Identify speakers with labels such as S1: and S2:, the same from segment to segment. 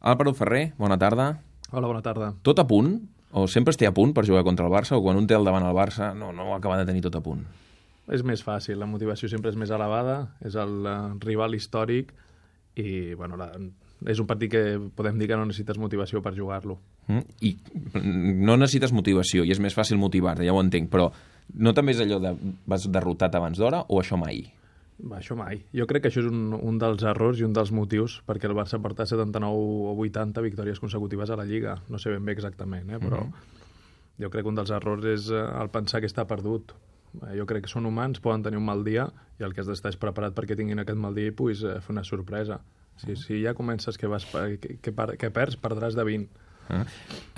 S1: Álvaro Ferrer, bona tarda.
S2: Hola, bona tarda.
S1: Tot a punt? O sempre es té a punt per jugar contra el Barça? O quan un té al davant el Barça no, no ho acaba de tenir tot a punt?
S2: És més fàcil, la motivació sempre és més elevada, és el uh, rival històric i bueno, la, és un partit que podem dir que no necessites motivació per jugar-lo.
S1: Mm? I no necessites motivació i és més fàcil motivar-te, ja ho entenc, però no també és allò de vas derrotat abans d'hora o això mai?
S2: Va, això mai. Jo crec que això és un, un dels errors i un dels motius perquè el Barça porta 79 o 80 victòries consecutives a la Lliga. No sé ben bé exactament, eh? però mm -hmm. jo crec que un dels errors és eh, el pensar que està perdut. Eh, jo crec que són humans, poden tenir un mal dia i el que has d'estar és preparat perquè tinguin aquest mal dia i puguis eh, fer una sorpresa. Si, si ja comences que, vas, que, que, que perds, perdràs de 20
S1: Eh?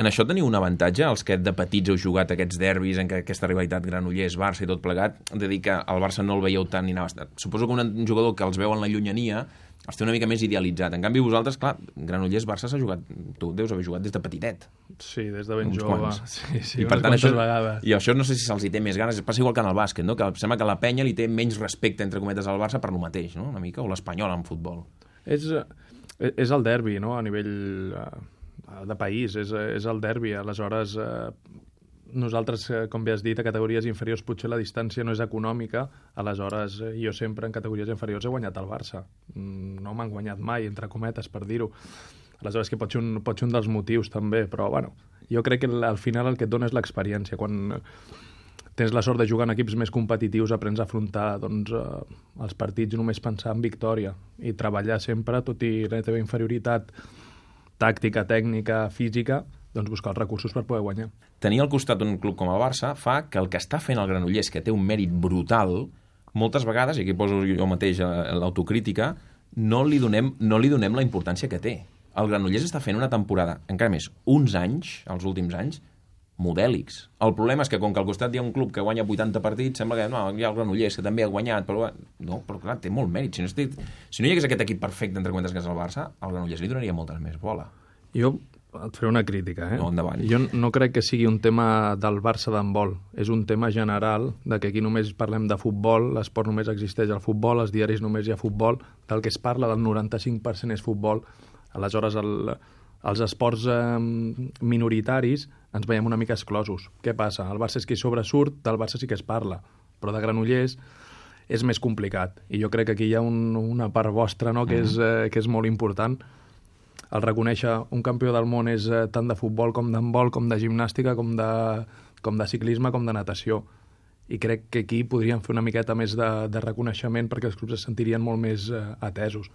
S1: En això teniu un avantatge, els que de petits heu jugat aquests derbis, en què aquesta rivalitat Granollers-Barça i tot plegat, de dir que el Barça no el veieu tant ni anava... Suposo que un jugador que els veu en la llunyania els té una mica més idealitzat. En canvi, vosaltres, clar, Granollers-Barça s'ha jugat... Tu deus haver jugat des de petitet.
S2: Sí, des de ben Uns jove. Quants. Sí, sí,
S1: I per tant, això, vegades. I això no sé si se'ls hi té més ganes. Passa igual que en el bàsquet, no? que sembla que la penya li té menys respecte, entre cometes, al Barça per lo mateix, no? una mica, o l'Espanyol en futbol.
S2: És, eh, és el derbi, no?, a nivell eh, de país, és, és el derbi. Aleshores, eh, nosaltres, eh, com bé has dit, a categories inferiors potser la distància no és econòmica, aleshores eh, jo sempre en categories inferiors he guanyat el Barça. Mm, no m'han guanyat mai, entre cometes, per dir-ho. Aleshores, que pot ser, un, pot ser un dels motius, també, però, bueno, jo crec que al final el que et dona és l'experiència. Quan tens la sort de jugar en equips més competitius, aprens a afrontar doncs, eh, els partits només pensar en victòria i treballar sempre, tot i la teva inferioritat tàctica, tècnica, física, doncs buscar els recursos per poder guanyar.
S1: Tenir al costat un club com el Barça fa que el que està fent el Granollers, que té un mèrit brutal, moltes vegades, i aquí poso jo mateix eh, l'autocrítica, no, li donem, no li donem la importància que té. El Granollers està fent una temporada, encara més, uns anys, els últims anys, modèlics. El problema és que com que al costat hi ha un club que guanya 80 partits, sembla que no, hi ha el Granollers que també ha guanyat, però no, però clar, té molt mèrit. Si no, estic, si no hi hagués aquest equip perfecte entre comptes que és el Barça, al Granollers li donaria moltes més bola.
S2: Jo et faré una crítica, eh?
S1: No, endavant.
S2: Jo no crec que sigui un tema del Barça d'handbol. És un tema general de que aquí només parlem de futbol, l'esport només existeix al futbol, als diaris només hi ha futbol, del que es parla del 95% és futbol. Aleshores, el, els esports eh, minoritaris ens veiem una mica exclosos. Què passa? El Barça és qui sobresurt, del Barça sí que es parla, però de Granollers és més complicat. I jo crec que aquí hi ha un, una part vostra no, que, és, eh, que és molt important. El reconèixer un campió del món és eh, tant de futbol com d'handbol, com de gimnàstica, com de, com de ciclisme, com de natació. I crec que aquí podríem fer una miqueta més de, de reconeixement perquè els clubs es sentirien molt més eh, atesos.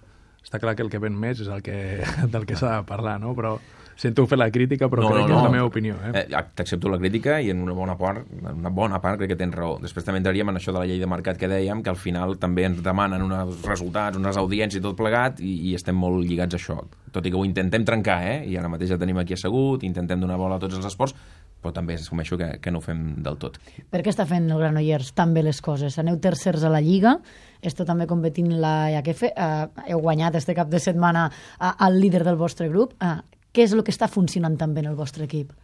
S2: Està clar que el que ven més és el que, del que s'ha de parlar, no? Però sento fer la crítica, però no, crec no, no. que és la meva opinió. Eh?
S1: Eh, T'accepto la crítica i en una bona part, en una bona part crec que tens raó. Després també entraríem en això de la llei de mercat que dèiem, que al final també ens demanen uns resultats, unes audiències i tot plegat, i, i estem molt lligats a això. Tot i que ho intentem trencar, eh? i ara mateix ja tenim aquí assegut, intentem donar bola a tots els esports, però també assumeixo que, que no ho fem del tot.
S3: Per què està fent el Granollers tan bé les coses? Aneu tercers a la Lliga, esteu també competint la Iaquefe, eh, heu guanyat este cap de setmana eh, al líder del vostre grup. Eh, què és el que està funcionant tan bé en el vostre equip?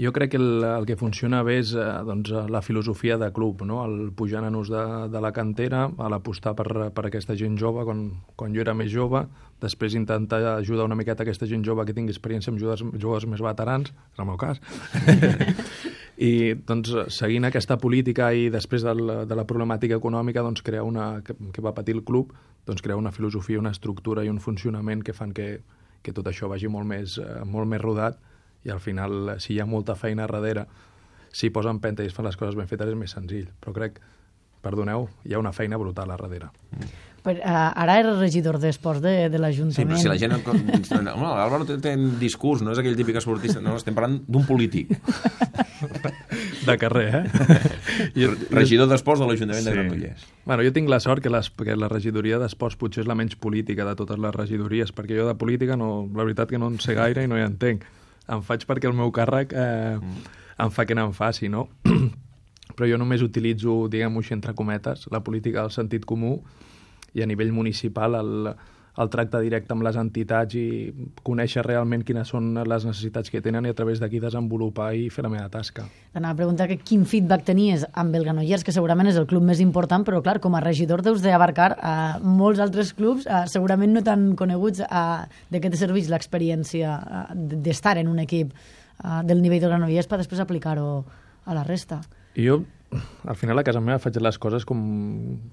S2: Jo crec que el, el que funciona bé és eh, doncs, la filosofia de club, no? el pujar nanos de, de la cantera, l'apostar per, per aquesta gent jove quan, quan jo era més jove, després intentar ajudar una miqueta aquesta gent jove que tingui experiència amb jugadors, jugadors més veterans, és el meu cas, i doncs, seguint aquesta política i després de la, de la problemàtica econòmica doncs, crear una, que, que va patir el club, doncs, crear una filosofia, una estructura i un funcionament que fan que, que tot això vagi molt més, eh, molt més rodat i al final, si hi ha molta feina darrere, si posen penta i es fan les coses ben fetes és més senzill. Però crec, perdoneu, hi ha una feina brutal a darrere.
S3: Mm. Per, uh, ara era regidor d'esports de, de l'Ajuntament.
S1: Sí, però si la gent... No, L'Àlvaro té, té un discurs, no és aquell típic esportista, no, estem parlant d'un polític.
S2: de carrer, eh?
S1: I, regidor d'esports de l'Ajuntament sí. de Granollers.
S2: Bueno, jo tinc la sort que, les, que la regidoria d'esports potser és la menys política de totes les regidories, perquè jo de política, no, la veritat que no en sé gaire i no hi entenc. Em faig perquè el meu càrrec eh, mm. em fa que n'en faci, no? però jo només utilitzo, diguem-ho així, entre cometes, la política del sentit comú i a nivell municipal el, el tracte directe amb les entitats i conèixer realment quines són les necessitats que tenen i a través d'aquí desenvolupar i fer la meva tasca.
S3: T'anava a preguntar que quin feedback tenies amb el Granollers, que segurament és el club més important, però clar, com a regidor deus d'abarcar uh, molts altres clubs, uh, segurament no tan coneguts, uh, de què te serveix l'experiència uh, d'estar en un equip uh, del nivell del Granollers per després aplicar-ho a la resta.
S2: Jo al final a casa meva faig les coses com,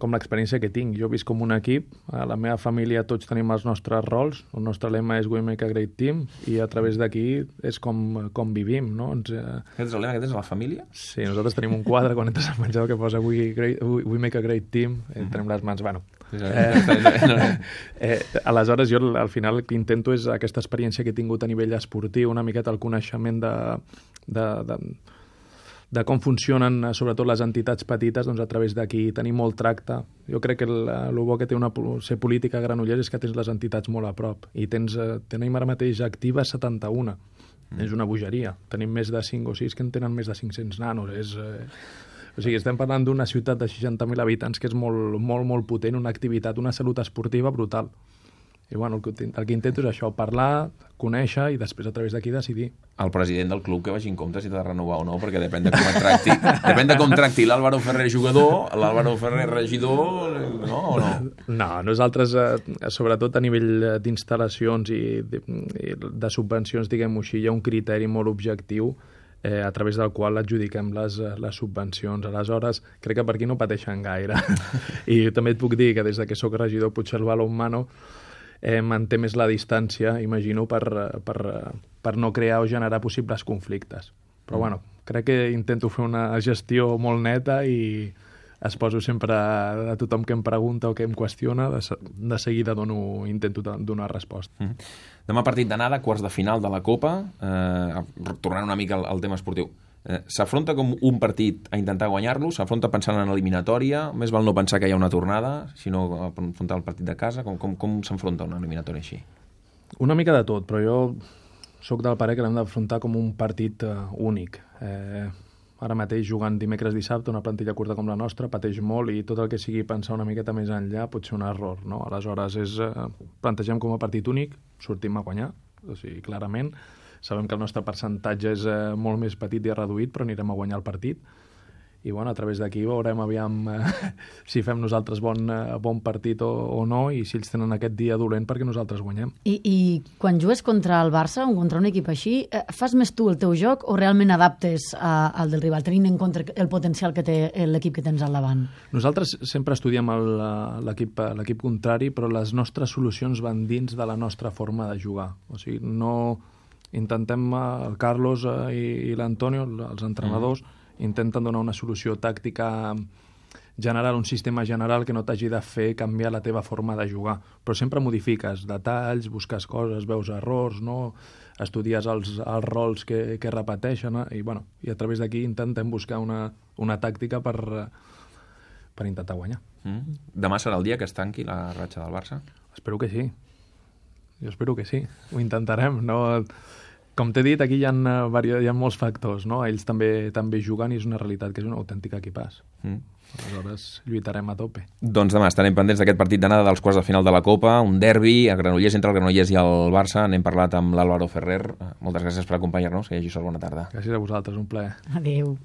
S2: com l'experiència que tinc. Jo visc com un equip, a la meva família tots tenim els nostres rols, el nostre lema és We Make a Great Team, i a través d'aquí és com, com vivim, no? Ens, eh...
S1: Aquest és el lema que tens a la família?
S2: Sí, nosaltres tenim un quadre quan entres al menjador que posa We, great, we, we Make a Great Team, -hmm. tenim les mans, bueno... Eh, eh, aleshores, jo al final el que intento és aquesta experiència que he tingut a nivell esportiu, una miqueta el coneixement de, de, de, de com funcionen eh, sobretot les entitats petites, doncs a través d'aquí tenir molt tracte. Jo crec que el, el bo que té una, ser política a Granollers és que tens les entitats molt a prop i tens, eh, tenim ara mateix actives 71. Mm. És una bogeria. Tenim més de 5 o 6 que en tenen més de 500 nanos. És, eh... O sigui, estem parlant d'una ciutat de 60.000 habitants que és molt, molt, molt potent, una activitat, una salut esportiva brutal. I bueno, el que, el que intento és això, parlar, conèixer i després a través d'aquí decidir.
S1: El president del club que vagi en compte si t'ha de renovar o no, perquè depèn de com et tracti. depèn de com tracti l'Àlvaro Ferrer jugador, l'Àlvaro Ferrer regidor, no o no?
S2: No, nosaltres, eh, sobretot a nivell d'instal·lacions i, de, de subvencions, diguem-ho així, hi ha un criteri molt objectiu eh, a través del qual adjudiquem les, les subvencions. Aleshores, crec que per aquí no pateixen gaire. I també et puc dir que des de que sóc regidor potser el balonmano eh, manté més la distància, imagino, per, per, per no crear o generar possibles conflictes. Però, mm. bueno, crec que intento fer una gestió molt neta i es poso sempre a, a tothom que em pregunta o que em qüestiona, de, de seguida dono, intento donar resposta. Mm -hmm.
S1: Demà partit d'anada, quarts de final de la Copa, eh, tornant una mica al, al tema esportiu. Eh, s'afronta com un partit a intentar guanyar-lo, s'afronta pensant en eliminatòria, més val no pensar que hi ha una tornada, sinó afrontar el partit de casa, com, com, com s'enfronta una eliminatòria així?
S2: Una mica de tot, però jo sóc del pare que l'hem d'afrontar com un partit uh, únic. Eh, ara mateix jugant dimecres dissabte una plantilla curta com la nostra pateix molt i tot el que sigui pensar una miqueta més enllà pot ser un error, no? Aleshores és, eh, plantegem com a partit únic, sortim a guanyar, o sigui, clarament, Sabem que el nostre percentatge és eh, molt més petit i reduït, però anirem a guanyar el partit. I bueno, a través d'aquí veurem aviam eh, si fem nosaltres bon, eh, bon partit o, o no i si ells tenen aquest dia dolent perquè nosaltres guanyem.
S3: I, i quan jugues contra el Barça o contra un equip així, eh, fas més tu el teu joc o realment adaptes a, al del rival, tenint en compte el potencial que té l'equip que tens al davant?
S2: Nosaltres sempre estudiem l'equip contrari, però les nostres solucions van dins de la nostra forma de jugar. O sigui, no intentem, eh, el Carlos eh, i, i l'Antonio, els entrenadors, mm. intenten donar una solució tàctica general, un sistema general que no t'hagi de fer canviar la teva forma de jugar. Però sempre modifiques detalls, busques coses, veus errors, no? estudies els, els rols que, que repeteixen no? i, bueno, i a través d'aquí intentem buscar una, una tàctica per, per intentar guanyar.
S1: Mm. Demà serà el dia que es tanqui la ratxa del Barça?
S2: Espero que sí. Jo espero que sí. Ho intentarem. No com t'he dit, aquí hi ha, eh, hi ha molts factors, no? Ells també també juguen i és una realitat que és un autèntic equipàs. Mm. Aleshores, lluitarem a tope.
S1: Doncs demà estarem pendents d'aquest partit d'anada dels quarts de final de la Copa, un derbi a Granollers entre el Granollers i el Barça. N'hem parlat amb l'Àlvaro Ferrer. Moltes gràcies per acompanyar-nos, que hi hagi sort, bona tarda.
S2: Gràcies a vosaltres, un plaer.
S3: Adéu.